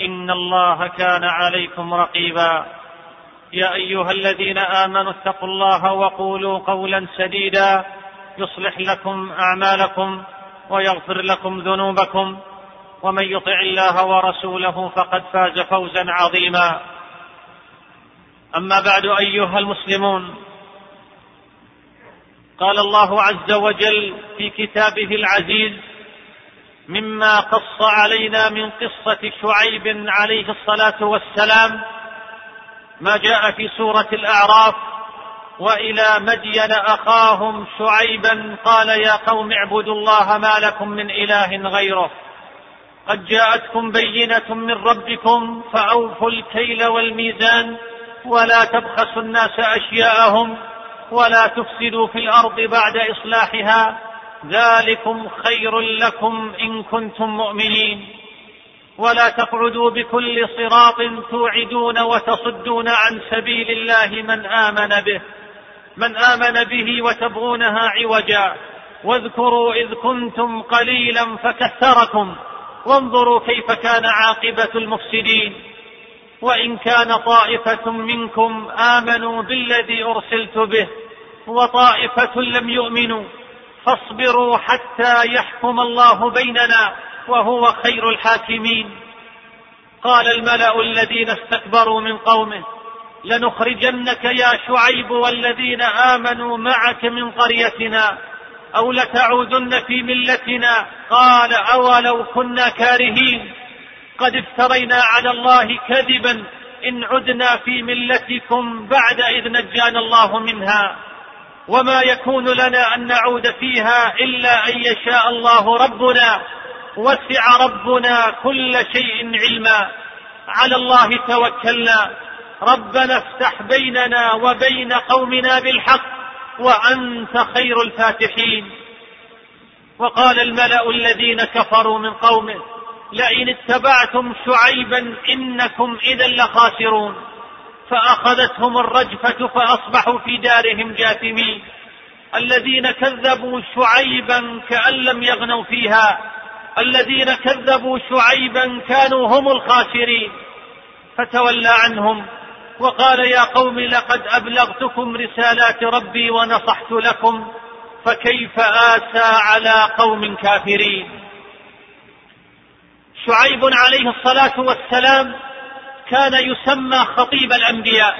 إن الله كان عليكم رقيبا. يا أيها الذين آمنوا اتقوا الله وقولوا قولا سديدا. يصلح لكم أعمالكم ويغفر لكم ذنوبكم. ومن يطع الله ورسوله فقد فاز فوزا عظيما. أما بعد أيها المسلمون قال الله عز وجل في كتابه العزيز مما قص علينا من قصة شعيب عليه الصلاة والسلام ما جاء في سورة الأعراف وإلى مدين أخاهم شعيبا قال يا قوم اعبدوا الله ما لكم من إله غيره. قد جاءتكم بينة من ربكم فأوفوا الكيل والميزان ولا تبخسوا الناس أشياءهم ولا تفسدوا في الأرض بعد إصلاحها ذلكم خير لكم إن كنتم مؤمنين. ولا تقعدوا بكل صراط توعدون وتصدون عن سبيل الله من آمن به من آمن به وتبغونها عوجا. واذكروا إذ كنتم قليلا فكثركم وانظروا كيف كان عاقبة المفسدين. وإن كان طائفة منكم آمنوا بالذي أرسلت به وطائفة لم يؤمنوا. فاصبروا حتى يحكم الله بيننا وهو خير الحاكمين. قال الملأ الذين استكبروا من قومه لنخرجنك يا شعيب والذين آمنوا معك من قريتنا أو لتعودن في ملتنا. قال أولو كنا كارهين. قد افترينا على الله كذبا إن عدنا في ملتكم بعد إذ نجانا الله منها. وما يكون لنا أن نعود فيها إلا أن يشاء الله ربنا وسع ربنا كل شيء علما. على الله توكلنا. ربنا افتح بيننا وبين قومنا بالحق وأنت خير الفاتحين. وقال الملأ الذين كفروا من قومه لئن اتبعتم شعيبا إنكم إذا لخاسرون. فأخذتهم الرجفة فأصبحوا في دارهم جاثمين. الذين كذبوا شعيبا كأن لم يغنوا فيها. الذين كذبوا شعيبا كانوا هم الخاسرين. فتولى عنهم وقال يا قوم لقد أبلغتكم رسالات ربي ونصحت لكم فكيف آسى على قوم كافرين. شعيب عليه الصلاة والسلام كان يسمى خطيب الأنبياء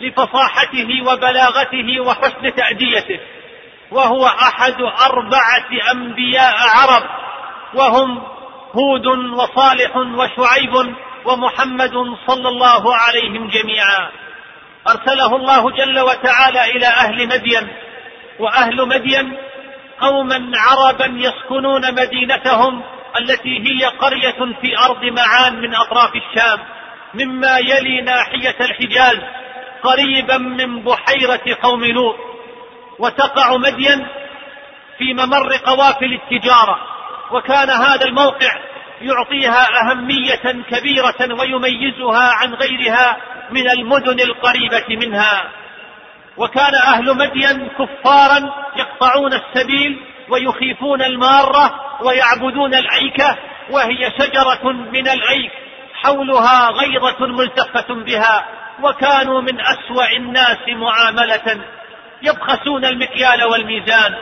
لفصاحته وبلاغته وحسن تأديته وهو أحد أربعة أنبياء عرب وهم هود وصالح وشعيب ومحمد صلى الله عليهم جميعا. أرسله الله جل وتعالى إلى أهل مدين وأهل مدين قوما عربا يسكنون مدينتهم التي هي قرية في أرض معان من أطراف الشام. مما يلي ناحية الحجاز قريبا من بحيرة قوم لوط وتقع مدين في ممر قوافل التجارة وكان هذا الموقع يعطيها أهمية كبيرة ويميزها عن غيرها من المدن القريبة منها. وكان أهل مدين كفارا يقطعون السبيل ويخيفون المارة ويعبدون الايكه وهي شجرة من الايك حولها غيضه ملتفه بها وكانوا من أسوأ الناس معاملة يبخسون المكيال والميزان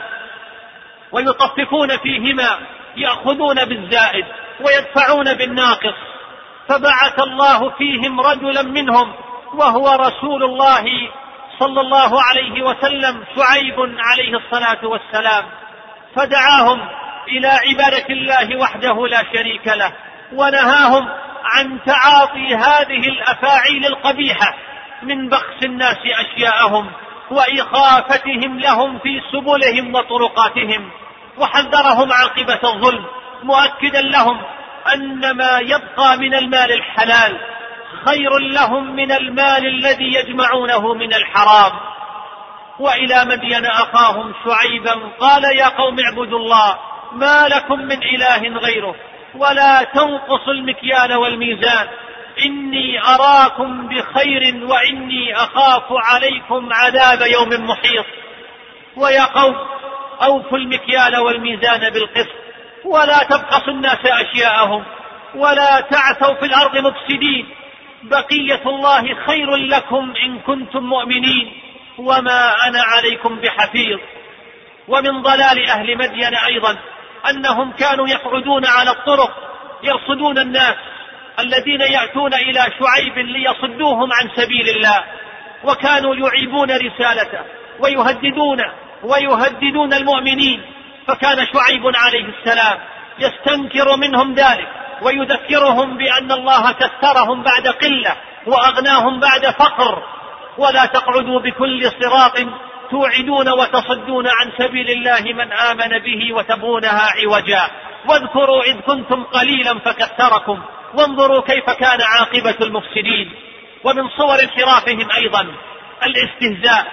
ويطففون فيهما يأخذون بالزائد ويدفعون بالناقص. فبعث الله فيهم رجلا منهم وهو رسول الله صلى الله عليه وسلم شعيب عليه الصلاة والسلام. فدعاهم إلى عبادة الله وحده لا شريك له ونهاهم عن تعاطي هذه الأفاعيل القبيحة من بخس الناس أشياءهم وإخافتهم لهم في سبلهم وطرقاتهم وحذرهم عاقبة الظلم مؤكدا لهم أن ما يبقى من المال الحلال خير لهم من المال الذي يجمعونه من الحرام. وإلى مدين أخاهم شعيبا قال يا قوم اعبدوا الله ما لكم من إله غيره. ولا تنقصوا المكيال والميزان. إني أراكم بخير وإني أخاف عليكم عذاب يوم محيط. ويا قوم أوفوا المكيال والميزان بالقسط ولا تبخسوا الناس أشياءهم ولا تعثوا في الأرض مفسدين. بقية الله خير لكم إن كنتم مؤمنين. وما أنا عليكم بحفيظ. ومن ضلال أهل مدين أيضا. أنهم كانوا يقعدون على الطرق يرصدون الناس الذين يأتون إلى شعيب ليصدوهم عن سبيل الله وكانوا يعيبون رسالته ويهددون ويهددون المؤمنين فكان شعيب عليه السلام يستنكر منهم ذلك ويذكرهم بأن الله كثرهم بعد قلة وأغناهم بعد فقر ولا تقعدوا بكل صراط توعدون وتصدون عن سبيل الله من آمن به وتبغونها عوجا. واذكروا إذ كنتم قليلا فكثركم. وانظروا كيف كان عاقبة المفسدين. ومن صور انحرافهم أيضا. الاستهزاء.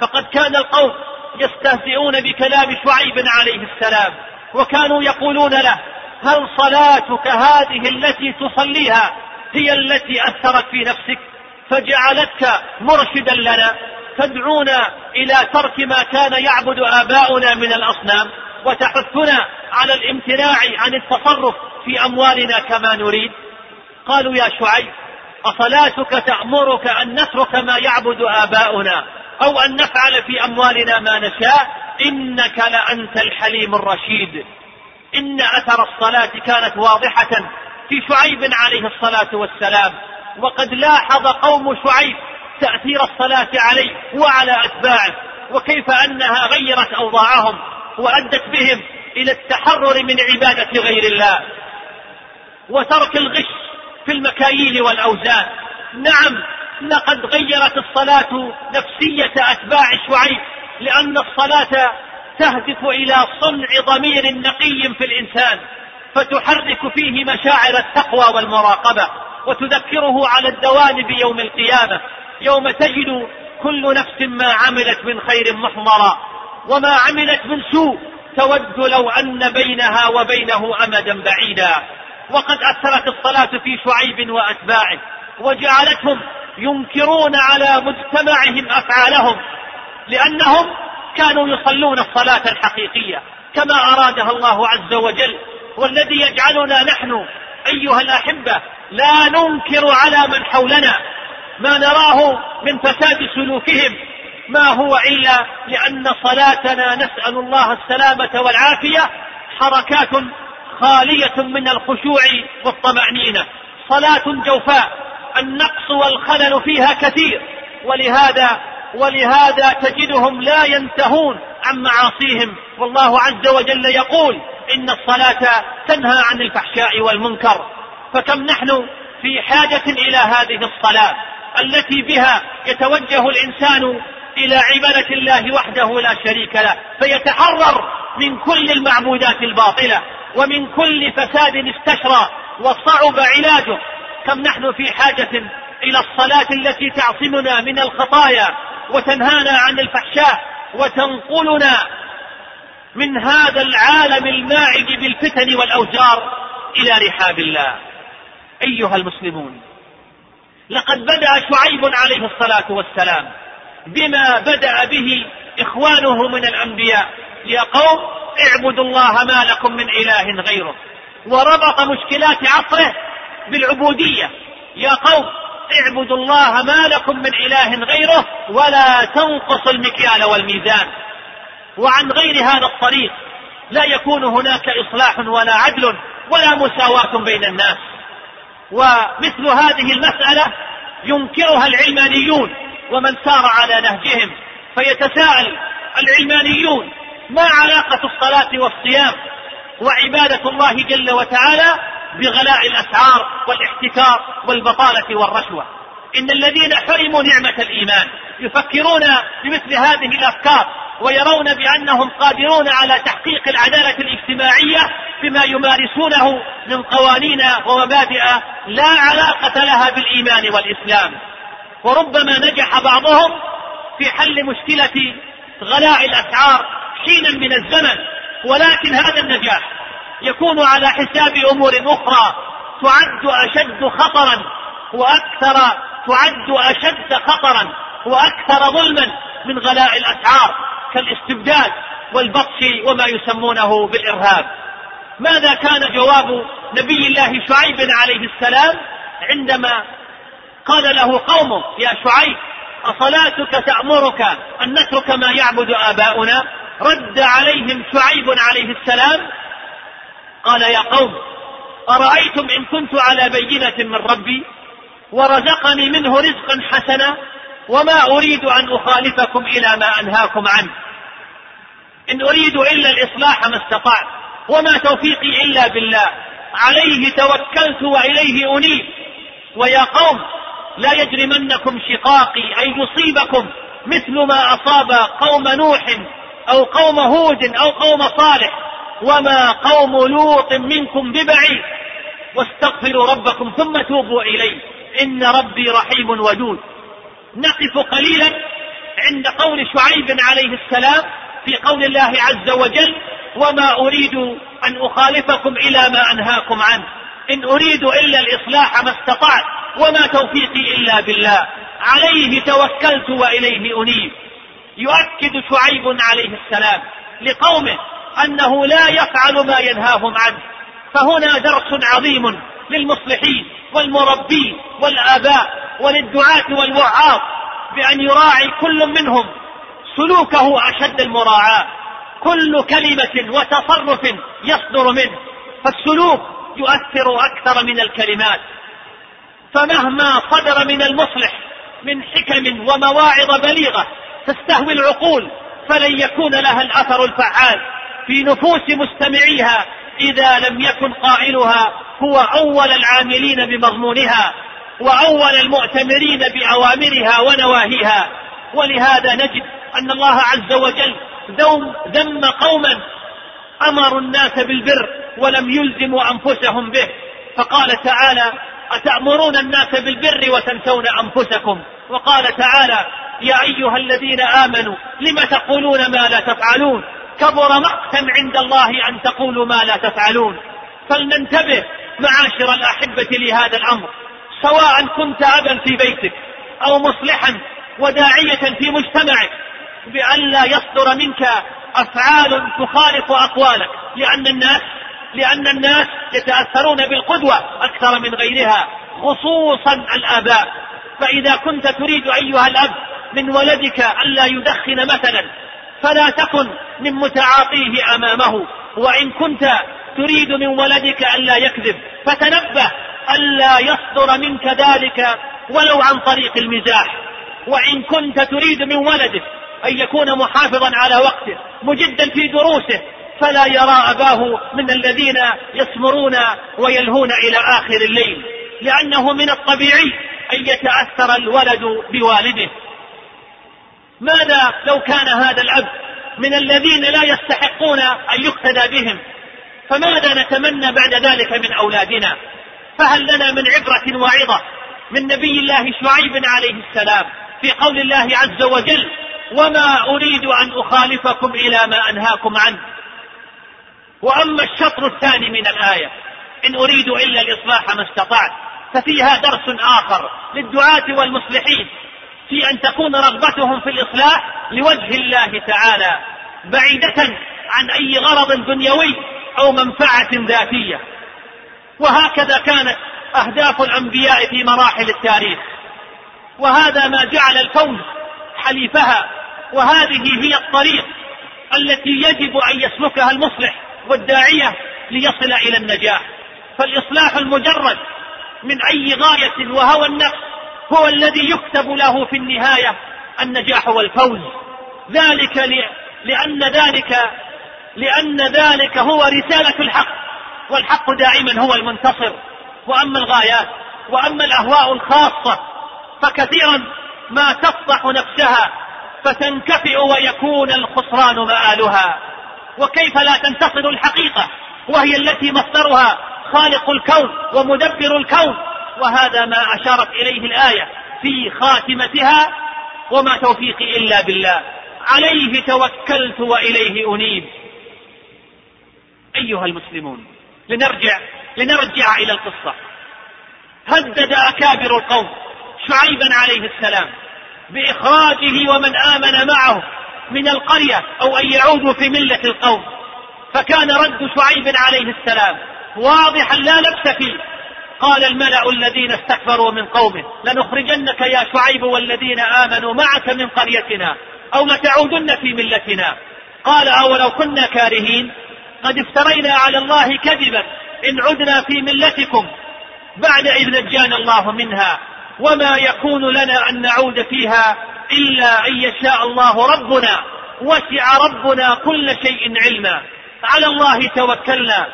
فقد كان القوم يستهزئون بكلام شعيب عليه السلام. وكانوا يقولون له هل صلاتك هذه التي تصليها هي التي أثرت في نفسك؟ فجعلتك مرشدا لنا. تدعونا إلى ترك ما كان يعبد آباؤنا من الأصنام وتحثنا على الامتناع عن التصرف في أموالنا كما نريد. قالوا يا شعيب أصلاتك تأمرك أن نترك ما يعبد آباؤنا أو أن نفعل في أموالنا ما نشاء؟ إنك لأنت الحليم الرشيد. إن أثر الصلاة كانت واضحة في شعيب عليه الصلاة والسلام. وقد لاحظ قوم شعيب تأثير الصلاة عليه وعلى أتباعه وكيف أنها غيرت أوضاعهم وأدت بهم إلى التحرر من عبادة غير الله. وترك الغش في المكاييل والأوزان. نعم لقد غيرت الصلاة نفسية أتباع شعيب لأن الصلاة تهدف إلى صنع ضمير نقي في الإنسان فتحرك فيه مشاعر التقوى والمراقبة وتذكره على الدوام بيوم القيامة. يوم تجد كل نفس ما عملت من خير محضرا وما عملت من سوء تود لو أن بينها وبينه أمدا بعيدا. وقد أثرت الصلاة في شعيب وأتباعه وجعلتهم ينكرون على مجتمعهم أفعالهم لأنهم كانوا يصلون الصلاة الحقيقية كما أرادها الله عز وجل. والذي يجعلنا نحن أيها الأحبة لا ننكر على من حولنا ما نراه من فساد سلوكهم. ما هو إلا لأن صلاتنا نسأل الله السلامة والعافية حركات خالية من الخشوع والطمأنينة. صلاة جوفاء النقص والخلل فيها كثير. ولهذا ولهذا تجدهم لا ينتهون عن معاصيهم. والله عز وجل يقول إن الصلاة تنهى عن الفحشاء والمنكر. فكم نحن في حاجة إلى هذه الصلاة؟ التي بها يتوجه الإنسان إلى عبادة الله وحده لا شريك له فيتحرر من كل المعبودات الباطلة ومن كل فساد استشرى وصعب علاجه. كم نحن في حاجة إلى الصلاة التي تعصمنا من الخطايا وتنهانا عن الفحشاء وتنقلنا من هذا العالم الماعد بالفتن والاوجار إلى رحاب الله. أيها المسلمون لقد بدأ شعيب عليه الصلاة والسلام بما بدأ به إخوانه من الأنبياء. يا قوم اعبدوا الله ما لكم من إله غيره. وربط مشكلات عصره بالعبودية. يا قوم اعبدوا الله ما لكم من إله غيره ولا تنقصوا المكيال والميزان. وعن غير هذا الطريق لا يكون هناك إصلاح ولا عدل ولا مساواة بين الناس. ومثل هذه المسألة ينكرها العلمانيون ومن سار على نهجهم فيتساءل العلمانيون ما علاقة الصلاة والصيام وعبادة الله جل وتعالى بغلاء الأسعار والاحتكار والبطالة والرشوة؟ إن الذين حرموا نعمة الإيمان يفكرون بمثل هذه الأفكار ويرون بأنهم قادرون على تحقيق العدالة الاجتماعية بما يمارسونه من قوانين ومبادئ لا علاقة لها بالإيمان والإسلام. وربما نجح بعضهم في حل مشكلة غلاء الأسعار حينا من الزمن ولكن هذا النجاح يكون على حساب أمور أخرى تعد أشد خطرا وأكثر تعد أشد خطرا وأكثر ظلما من غلاء الأسعار كالاستبداد والبطش وما يسمونه بالإرهاب. ماذا كان جواب نبي الله شعيب عليه السلام عندما قال له قومه يا شعيب أصلاتك تأمرك أن نترك ما يعبد آباؤنا؟ رد عليهم شعيب عليه السلام قال يا قوم أرأيتم إن كنت على بينة من ربي؟ ورزقني منه رزقا حسنا وما أريد أن أخالفكم إلى ما أنهاكم عنه. إن أريد إلا الإصلاح ما استطعت وما توفيقي إلا بالله. عليه توكلت وإليه أنيب. ويا قوم لا يجرمنكم شقاقي أن يصيبكم مثل ما أصاب قوم نوح أو قوم هود أو قوم صالح. وما قوم لوط منكم ببعيد. واستغفروا ربكم ثم توبوا إليه. إن ربي رحيم ودود. نقف قليلا عند قول شعيب عليه السلام في قول الله عز وجل وما أريد أن أخالفكم إلى ما أنهاكم عنه. إن أريد إلا الإصلاح ما استطعت وما توفيقي إلا بالله. عليه توكلت وإليه أنيب. يؤكد شعيب عليه السلام لقومه أنه لا يفعل ما ينهاهم عنه. فهنا درس عظيم للمصلحين والمربين والآباء وللدعاة والوعاظ بأن يراعي كل منهم سلوكه أشد المراعاة. كل كلمة وتصرف يصدر منه. فالسلوك يؤثر أكثر من الكلمات. فمهما صدر من المصلح من حكم ومواعظ بليغة تستهوي العقول فلن يكون لها الأثر الفعال في نفوس مستمعيها إذا لم يكن قائلها هو أول العاملين بمضمونها وأول المؤتمرين بأوامرها ونواهيها. ولهذا نجد أن الله عز وجل ذم قوما أمروا الناس بالبر ولم يلزموا أنفسهم به. فقال تعالى أتأمرون الناس بالبر وتنسون أنفسكم؟ وقال تعالى يا أيها الذين آمنوا لم تقولون ما لا تفعلون؟ كبر مقتا عند الله أن تقولوا ما لا تفعلون. فلننتبه معاشر الأحبة لهذا الأمر سواء كنت أبا في بيتك أو مصلحا وداعية في مجتمعك بألا يصدر منك أفعال تخالف أقوالك لأن الناس لأن الناس يتأثرون بالقدوة أكثر من غيرها خصوصا الآباء. فإذا كنت تريد أيها الأب من ولدك ألا يدخن مثلا فلا تكن من متعاطيه أمامه وإن كنت تريد من ولدك ألا يكذب فتنبه ألا يصدر منك ذلك ولو عن طريق المزاح. وإن كنت تريد من ولدك أن يكون محافظا على وقته مجدا في دروسه فلا يرى أباه من الذين يسمرون ويلهون إلى آخر الليل. لأنه من الطبيعي أن يتأثر الولد بوالده. ماذا لو كان هذا الأب من الذين لا يستحقون أن يقتدى بهم؟ فماذا نتمنى بعد ذلك من أولادنا؟ فهل لنا من عبرة واعظة من نبي الله شعيب عليه السلام في قول الله عز وجل وما أريد أن أخالفكم إلى ما أنهاكم عنه. وأما الشطر الثاني من الآية إن أريد إلا الإصلاح ما استطعت. ففيها درس آخر للدعاة والمصلحين في أن تكون رغبتهم في الإصلاح لوجه الله تعالى بعيدة عن أي غرض دنيوي أو منفعة ذاتية. وهكذا كانت أهداف الأنبياء في مراحل التاريخ. وهذا ما جعل الكون حليفها. وهذه هي الطريق التي يجب أن يسلكها المصلح والداعية ليصل إلى النجاح. فالإصلاح المجرد من أي غاية وهوى النفس هو الذي يكتب له في النهاية النجاح والفوز. ذلك لأن ذلك لأن ذلك هو رسالة الحق والحق دائما هو المنتصر. وأما الغايات وأما الأهواء الخاصة فكثيرا ما تفضح نفسها فتنكفئ ويكون الخسران مآلها. وكيف لا تنتصر الحقيقة؟ وهي التي مصدرها خالق الكون ومدبر الكون. وهذا ما أشارت إليه الآية في خاتمتها وما توفيقي إلا بالله عليه توكلت وإليه أنيب. أيها المسلمون لنرجع لنرجع إلى القصة. هدد أكابر القوم شعيبا عليه السلام بإخراجه ومن آمن معه من القرية أو أن يعودوا في ملة القوم. فكان رد شعيب عليه السلام واضحا لا لبس فيه. قال الملأ الذين استكبروا من قومه لنخرجنك يا شعيب والذين آمنوا معك من قريتنا أو لتعودن في ملتنا. قال أولو كنا كارهين؟ قد افترينا على الله كذبا. إن عدنا في ملتكم بعد إذ نجانا الله منها. وما يكون لنا أن نعود فيها إلا أن يشاء الله ربنا. وسع ربنا كل شيء علما. على الله توكلنا.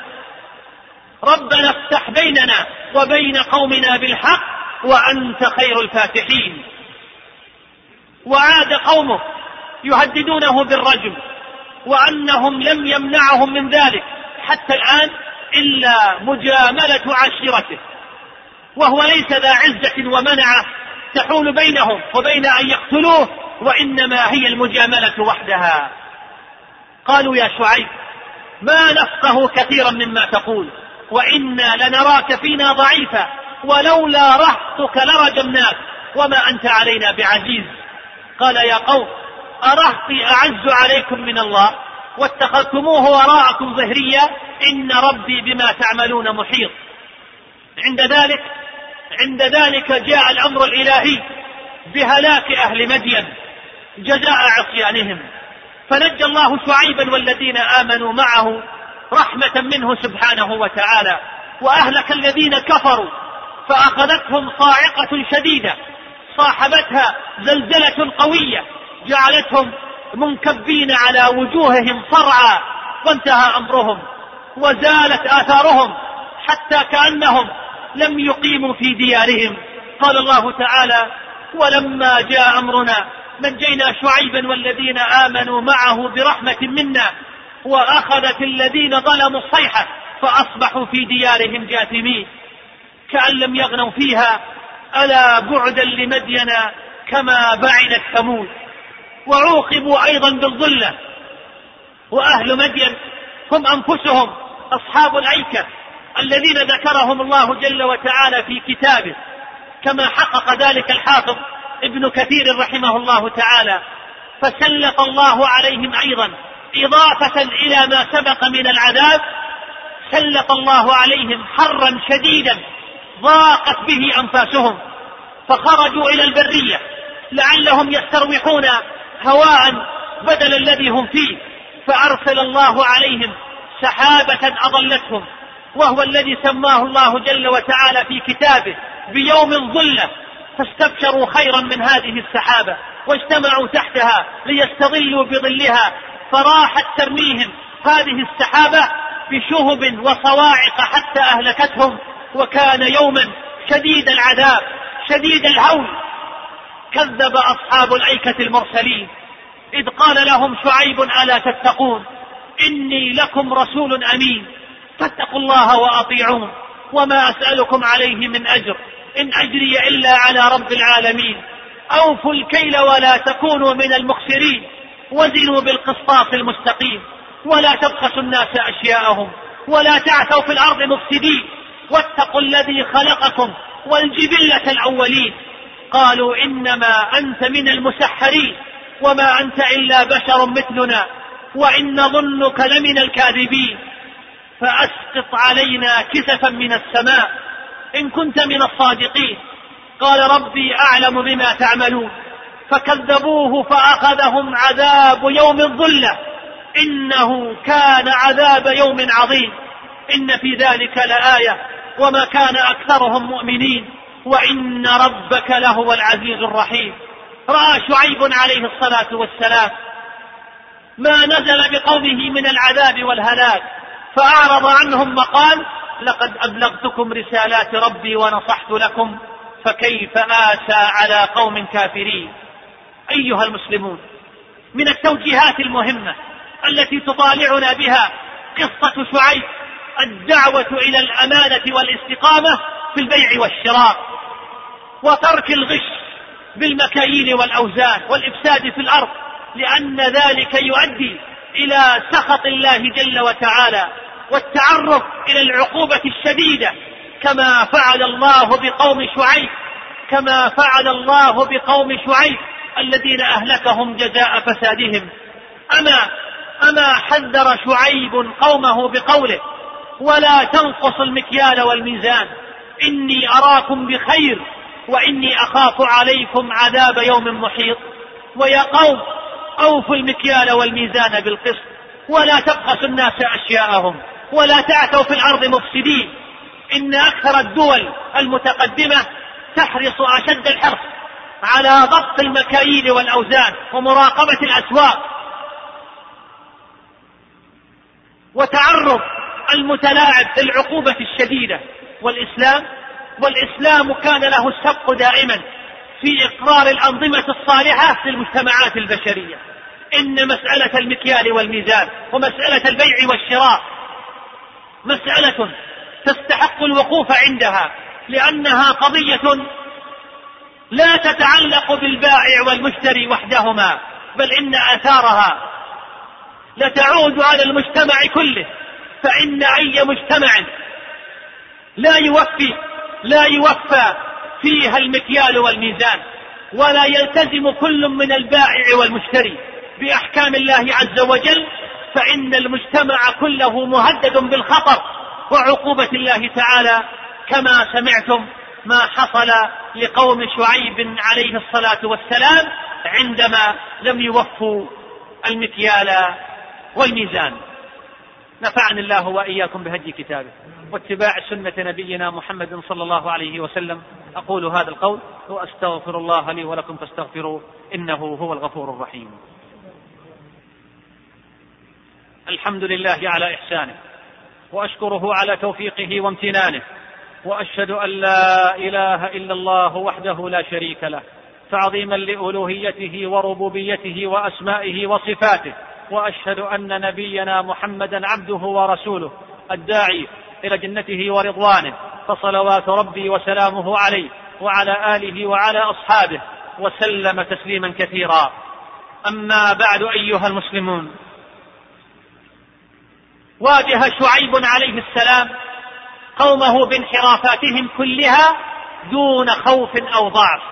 ربنا افتح بيننا وبين قومنا بالحق وأنت خير الفاتحين. وعاد قومه يهددونه بالرجم. وأنهم لم يمنعهم من ذلك حتى الآن إلا مجاملة عشيرته. وهو ليس ذا عزة ومنعة تحول بينهم وبين أن يقتلوه وإنما هي المجاملة وحدها. قالوا يا شعيب ما نفقه كثيرا مما تقول وإنا لنراك فينا ضعيفا ولولا رهطك لرجمناك وما أنت علينا بعزيز. قال يا قوم أرهطي أعز عليكم من الله واتخذتموه وراءكم ظهريا إن ربي بما تعملون محيط. عند ذلك عند ذلك جاء الأمر الإلهي بهلاك أهل مدين جزاء عصيانهم. فنجى الله شعيبا والذين آمنوا معه رحمة منه سبحانه وتعالى وأهلك الذين كفروا فأخذتهم صاعقة شديدة صاحبتها زلزلة قوية. جعلتهم منكبين على وجوههم صرعى وانتهى أمرهم وزالت آثارهم حتى كأنهم لم يقيموا في ديارهم. قال الله تعالى ولما جاء أمرنا نجينا شعيبا والذين آمنوا معه برحمة منا وأخذت الذين ظلموا الصيحة فأصبحوا في ديارهم جاثمين. كأن لم يغنوا فيها ألا بعدا لمدين كما بعدت ثمود. وعوقبوا أيضا بالظلة. وأهل مدين هم أنفسهم أصحاب الأيكة الذين ذكرهم الله جل وتعالى في كتابه كما حقق ذلك الحافظ ابن كثير رحمه الله تعالى. فسلط الله عليهم أيضا. إضافة إلى ما سبق من العذاب سلط الله عليهم حرا شديدا ضاقت به أنفاسهم. فخرجوا إلى البرية لعلهم يستروحون. هواء بدل الذي هم فيه فأرسل الله عليهم سحابة أضلتهم وهو الذي سماه الله جل وتعالى في كتابه بيوم ظلة فاستبشروا خيرا من هذه السحابة واجتمعوا تحتها ليستظلوا بظلها فراحت ترميهم هذه السحابة بشهب وصواعق حتى أهلكتهم وكان يوما شديد العذاب شديد الهول. كذب أصحاب الأيكة المرسلين. إذ قال لهم شعيب ألا تتقون؟ إني لكم رسول أمين. فاتقوا الله وأطيعون. وما أسألكم عليه من أجر إن أجري إلا على رب العالمين. أوفوا الكيل ولا تكونوا من المخسرين. وزنوا بالقسطاس المستقيم. ولا تبخسوا الناس أشياءهم. ولا تعثوا في الأرض مفسدين. واتقوا الذي خلقكم والجبلة الأولين. قالوا إنما أنت من المسحرين وما أنت إلا بشر مثلنا وإن ظنك لمن الكاذبين فأسقط علينا كسفا من السماء إن كنت من الصادقين قال ربي أعلم بما تعملون فكذبوه فأخذهم عذاب يوم الظلة إنه كان عذاب يوم عظيم إن في ذلك لآية وما كان أكثرهم مؤمنين وإن ربك لهو العزيز الرحيم. رأى شعيب عليه الصلاة والسلام ما نزل بقومه من العذاب والهلاك فأعرض عنهم وقال لقد أبلغتكم رسالات ربي ونصحت لكم فكيف آسى على قوم كافرين؟ أيها المسلمون من التوجيهات المهمة التي تطالعنا بها قصة شعيب الدعوة إلى الأمانة والاستقامة في البيع والشراء. وترك الغش بالمكاييل والأوزان والإفساد في الأرض لأن ذلك يؤدي إلى سخط الله جل وتعالى والتعرض إلى العقوبة الشديدة كما فعل الله بقوم شعيب كما فعل الله بقوم شعيب الذين أهلكهم جزاء فسادهم. أما أما حذر شعيب قومه بقوله ولا تنقص المكيال والميزان إني أراكم بخير وإني أخاف عليكم عذاب يوم محيط. ويا قوم أوفوا المكيال والميزان بالقسط ولا تبخسوا الناس أشياءهم ولا تعثوا في الأرض مفسدين. إن أكثر الدول المتقدمة تحرص أشد الحرص على ضبط المكاييل والأوزان ومراقبة الأسواق وتعرض المتلاعب للعقوبة الشديدة. والإسلام والإسلام كان له السبق دائما في إقرار الأنظمة الصالحة للمجتمعات البشرية. إن مسألة المكيال والميزان ومسألة البيع والشراء مسألة تستحق الوقوف عندها لأنها قضية لا تتعلق بالبائع والمشتري وحدهما بل إن آثارها لتعود على المجتمع كله فإن أي مجتمع لا يوفي لا يوفى فيها المكيال والميزان ولا يلتزم كل من البائع والمشتري. بأحكام الله عز وجل فإن المجتمع كله مهدد بالخطر وعقوبة الله تعالى. كما سمعتم ما حصل لقوم شعيب عليه الصلاة والسلام عندما لم يوفوا المكيال والميزان. نفعني الله وإياكم بهدي كتابه. واتباع سنة نبينا محمد صلى الله عليه وسلم أقول هذا القول وأستغفر الله لي ولكم فاستغفروه إنه هو الغفور الرحيم. الحمد لله على إحسانه وأشكره على توفيقه وامتنانه وأشهد أن لا إله إلا الله وحده لا شريك له تعظيما لألوهيته وربوبيته وأسمائه وصفاته وأشهد أن نبينا محمدا عبده ورسوله الداعي إلى جنته ورضوانه فصلوات ربي وسلامه عليه وعلى آله وعلى أصحابه وسلم تسليما كثيرا. أما بعد أيها المسلمون واجه شعيب عليه السلام قومه بانحرافاتهم كلها دون خوف أو ضعف.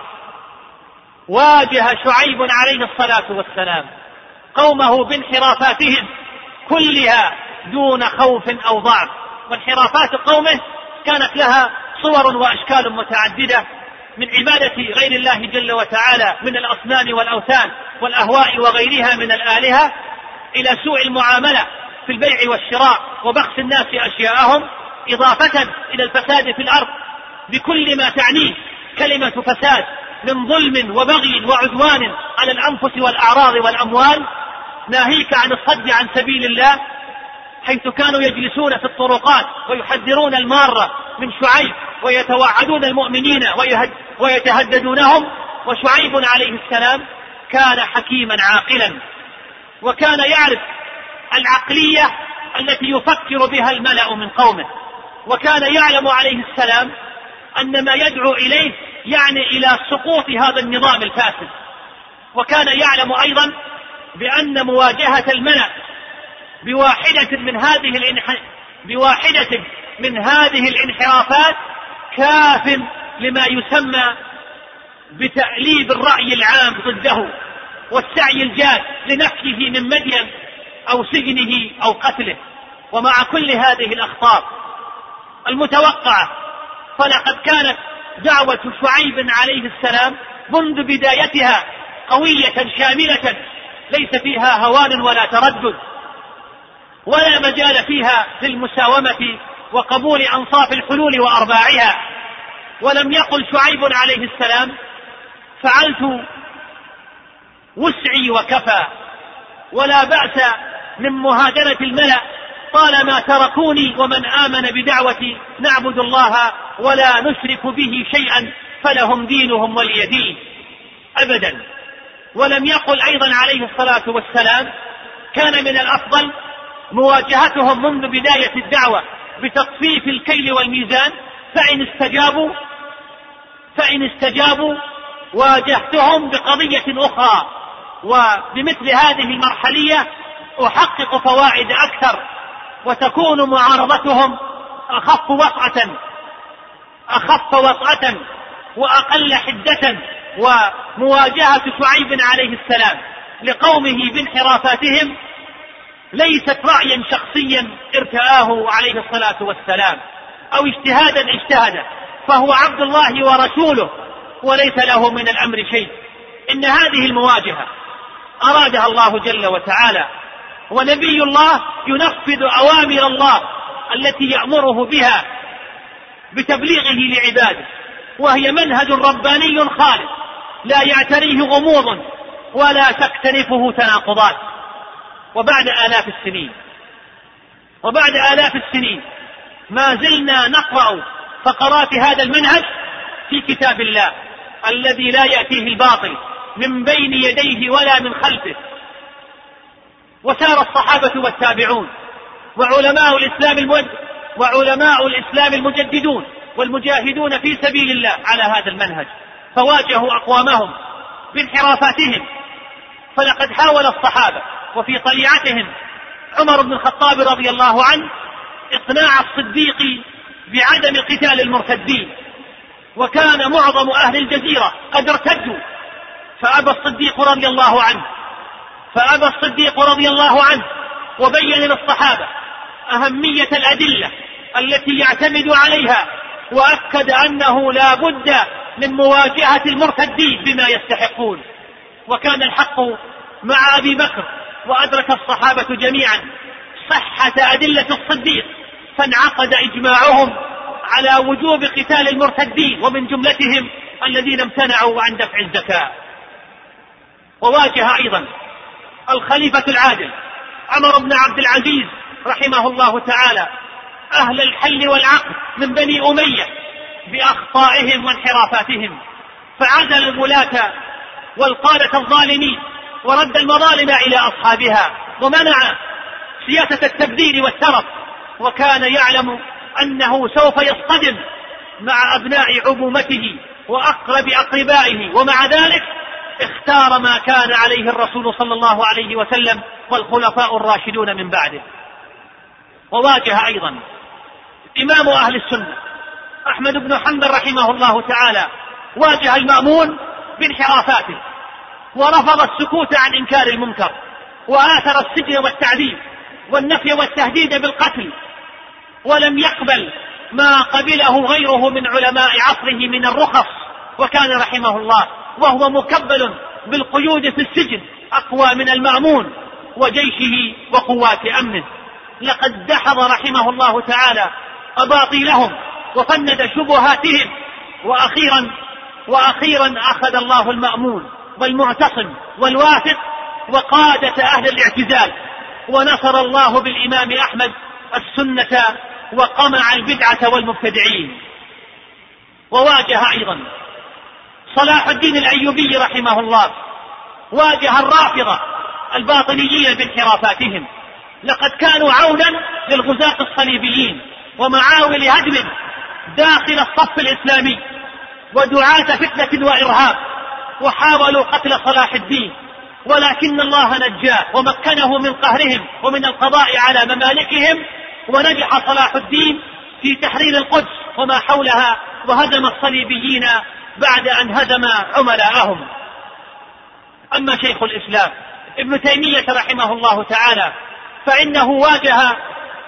واجه شعيب عليه الصلاة والسلام قومه بانحرافاتهم كلها دون خوف أو ضعف. وانحرافات قومه كانت لها صور وأشكال متعددة من عبادة غير الله جل وتعالى من الأصنام والأوثان والأهواء وغيرها من الآلهة إلى سوء المعاملة في البيع والشراء وبخس الناس أشياءهم إضافة إلى الفساد في الأرض. بكل ما تعنيه كلمة فساد من ظلم وبغي وعدوان على الأنفس والأعراض والأموال ناهيك عن الصد عن سبيل الله حيث كانوا يجلسون في الطرقات ويحذرون المارة من شعيب ويتوعدون المؤمنين ويتهددونهم. وشعيب عليه السلام كان حكيما عاقلا وكان يعرف العقلية التي يفكر بها الملأ من قومه وكان يعلم عليه السلام أن ما يدعو إليه يعني إلى سقوط هذا النظام الفاسد. وكان يعلم أيضا بأن مواجهة الملأ بواحدة من هذه الانح... بواحدة من هذه الانحرافات كاف لما يسمى بتأليب الرأي العام ضده والسعي الجاد لنفيه من مدين أو سجنه أو قتله. ومع كل هذه الأخطار المتوقعة فلقد كانت دعوة شعيب عليه السلام منذ بدايتها قوية شاملة ليس فيها هوان ولا تردد. ولا مجال فيها للمساومة وقبول أنصاف الحلول وأرباعها. ولم يقل شعيب عليه السلام فعلت وسعي وكفى ولا بأس من مهادنة الملأ طالما تركوني ومن آمن بدعوتي نعبد الله ولا نشرك به شيئا فلهم دينهم ولي دين. أبدا. ولم يقل أيضا عليه الصلاة والسلام كان من الأفضل مواجهتهم منذ بداية الدعوة بتطفيف الكيل والميزان فإن استجابوا فإن استجابوا واجهتهم بقضية أخرى. وبمثل هذه المرحلية أحقق فوائد أكثر وتكون معارضتهم أخف وطأة أخف وطأة وأقل حدة ومواجهة شعيب عليه السلام لقومه بانحرافاتهم ليست رأيا شخصيا ارتآه عليه الصلاة والسلام أو اجتهادا اجتهد فهو عبد الله ورسوله وليس له من الأمر شيء. إن هذه المواجهة أرادها الله جل وتعالى ونبي الله ينفذ أوامر الله التي يأمره بها بتبليغه لعباده وهي منهج رباني خالد لا يعتريه غموض ولا تكتنفه تناقضات. وبعد آلاف السنين. وبعد آلاف السنين ما زلنا نقرأ فقرات هذا المنهج في كتاب الله الذي لا يأتيه الباطل من بين يديه ولا من خلفه. وسار الصحابة والتابعون وعلماء الإسلام وعلماء الإسلام المجددون والمجاهدون في سبيل الله على هذا المنهج. فواجهوا أقوامهم بانحرافاتهم. فلقد حاول الصحابة وفي طليعتهم عمر بن الخطاب رضي الله عنه إقناع الصديق بعدم قتال المرتدين. وكان معظم أهل الجزيرة قد ارتدوا. فأبى الصديق رضي الله عنه فأبى الصديق رضي الله عنه وبين للصحابة أهمية الأدلة التي يعتمد عليها وأكد أنه لا بد من مواجهة المرتدين بما يستحقون. وكان الحق مع أبي بكر وأدرك الصحابة جميعا. صحة أدلة الصديق. فانعقد إجماعهم على وجوب قتال المرتدين ومن جملتهم الذين امتنعوا عن دفع الزكاة. وواجه أيضا الخليفة العادل عمر بن عبد العزيز رحمه الله تعالى أهل الحل والعقد من بني أمية بأخطائهم وانحرافاتهم. فعزل الولاة والقادة الظالمين ورد المظالم إلى أصحابها ومنع سياسة التبذير والترف وكان يعلم أنه سوف يصطدم مع أبناء عمومته وأقرب أقربائه ومع ذلك اختار ما كان عليه الرسول صلى الله عليه وسلم والخلفاء الراشدون من بعده. وواجه أيضا إمام أهل السنة أحمد بن حنبل رحمه الله تعالى واجه المأمون بانحرافاته. ورفض السكوت عن إنكار المنكر وآثر السجن والتعذيب والنفي والتهديد بالقتل ولم يقبل ما قبله غيره من علماء عصره من الرخص وكان رحمه الله وهو مكبل بالقيود في السجن أقوى من المأمون وجيشه وقوات أمنه. لقد دحض رحمه الله تعالى أباطيلهم وفند شبهاتهم وأخيرا وأخيرا أخذ الله المأمون. والمعتصم والواثق وقادة أهل الاعتزال. ونصر الله بالإمام أحمد السنة وقمع البدعة والمبتدعين. وواجه أيضا صلاح الدين الأيوبي رحمه الله. واجه الرافضة الباطنيين بانحرافاتهم. لقد كانوا عونا للغزاة الصليبيين ومعاول هدم داخل الصف الإسلامي ودعاة فتنة وإرهاب. وحاولوا قتل صلاح الدين. ولكن الله نجاه ومكنه من قهرهم ومن القضاء على ممالكهم ونجح صلاح الدين في تحرير القدس وما حولها وهزم الصليبيين بعد أن هزم عملاءهم. أما شيخ الإسلام ابن تيمية رحمه الله تعالى فإنه واجه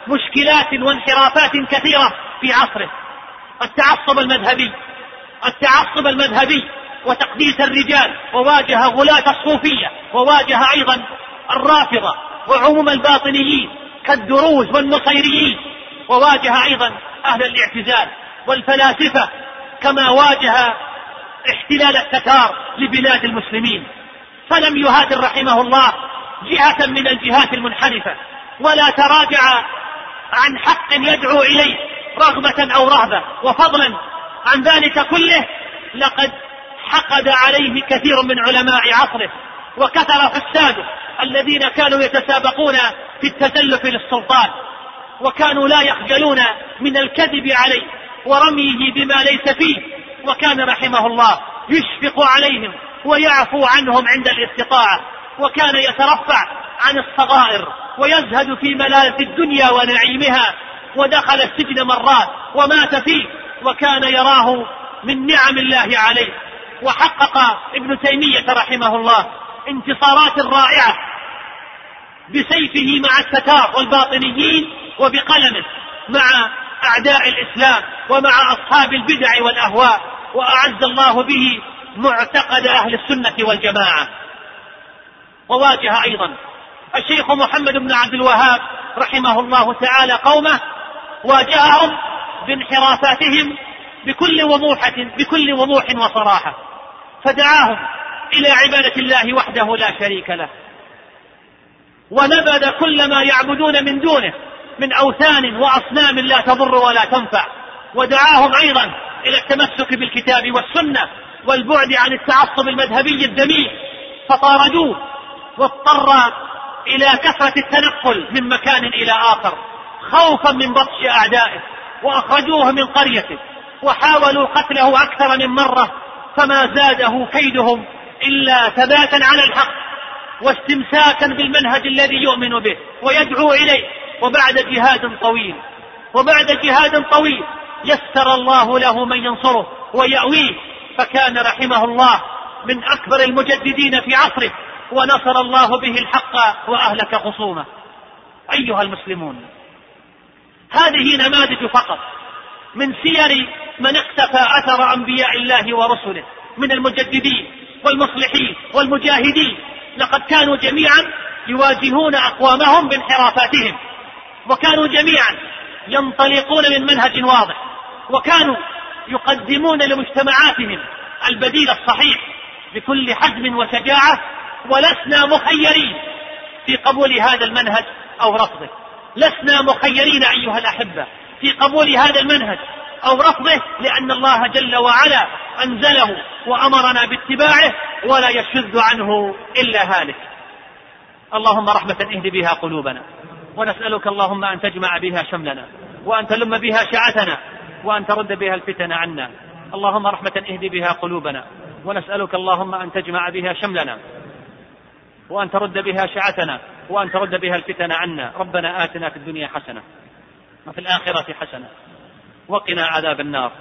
مشكلات وانحرافات كثيرة في عصره. التعصب المذهبي التعصب المذهبي وتقديس الرجال وواجه غلاة الصوفية وواجه أيضا الرافضة وعموم الباطنيين كالدروز والنصيريين وواجه أيضا أهل الاعتزال والفلاسفة كما واجه احتلال التتار لبلاد المسلمين. فلم يهاجر رحمه الله جهة من الجهات المنحرفة ولا تراجع عن حق يدعو إليه رغبة أو رهبة وفضلا عن ذلك كله لقد حقد عليه كثير من علماء عصره وكثر فساده الذين كانوا يتسابقون في التزلف للسلطان وكانوا لا يخجلون من الكذب عليه ورميه بما ليس فيه وكان رحمه الله يشفق عليهم ويعفو عنهم عند الاستطاعة وكان يترفع عن الصغائر ويزهد في ملاذ الدنيا ونعيمها ودخل السجن مرات ومات فيه وكان يراه من نعم الله عليه. وحقق ابن تيمية رحمه الله انتصارات رائعة بسيفه مع التتار والباطنيين وبقلمه مع أعداء الإسلام ومع أصحاب البدع والأهواء وأعز الله به معتقد أهل السنة والجماعة. وواجه أيضا الشيخ محمد بن عبد الوهاب رحمه الله تعالى قومه واجههم بانحرافاتهم بكل وضوحة بكل وضوح وصراحة. فدعاهم إلى عبادة الله وحده لا شريك له. ونبذ كل ما يعبدون من دونه من أوثان وأصنام لا تضر ولا تنفع. ودعاهم أيضا إلى التمسك بالكتاب والسنة والبعد عن التعصب المذهبي الذميم فطاردوه واضطر إلى كثرة التنقل من مكان إلى آخر خوفا من بطش أعدائه وأخرجوه من قريته وحاولوا قتله أكثر من مرة. فما زاده كيدهم إلا ثباتا على الحق واستمساكا بالمنهج الذي يؤمن به ويدعو إليه. وبعد جهاد طويل وبعد جهاد طويل يسر الله له من ينصره ويأويه. فكان رحمه الله من أكبر المجددين في عصره ونصر الله به الحق وأهلك خصومه. أيها المسلمون هذه نماذج فقط. من سير من اقتفى أثر أنبياء الله ورسله من المجددين والمصلحين والمجاهدين. لقد كانوا جميعا يواجهون أقوامهم بانحرافاتهم وكانوا جميعا ينطلقون من منهج واضح وكانوا يقدمون لمجتمعاتهم البديل الصحيح بكل حزم وشجاعة ولسنا مخيرين في قبول هذا المنهج أو رفضه. لسنا مخيرين أيها الأحبة. في قبول هذا المنهج أو رفضه لأن الله جل وعلا أنزله وأمرنا باتباعه ولا يشذ عنه إلا هالك. اللهم رحمة اهد بها قلوبنا ونسألك اللهم أن تجمع بها شملنا وأن تلم بها شعتنا وأن ترد بها الفتن عنا. اللهم رحمة اهد بها قلوبنا ونسألك اللهم أن تجمع بها شملنا وأن ترد بها شعتنا وأن ترد بها الفتن عنا. ربنا آتنا في الدنيا حسنة وفي الآخرة حسنة. وقنا عذاب النار.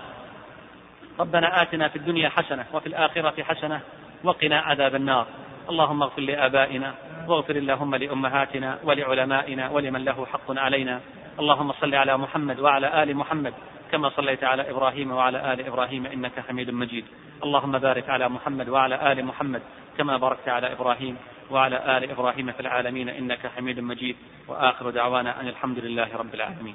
ربنا آتنا في الدنيا حسنة وفي الآخرة حسنة. وقنا عذاب النار. اللهم اغفر لآبائنا واغفر اللهم لأمهاتنا ولعلمائنا ولمن له حق علينا. اللهم صل على محمد وعلى آل محمد كما صليت على إبراهيم وعلى آل إبراهيم إنك حميد مجيد. اللهم بارك على محمد وعلى آل محمد كما باركت على إبراهيم وعلى آل إبراهيم في العالمين إنك حميد مجيد. وآخر دعوانا أن الحمد لله رب العالمين.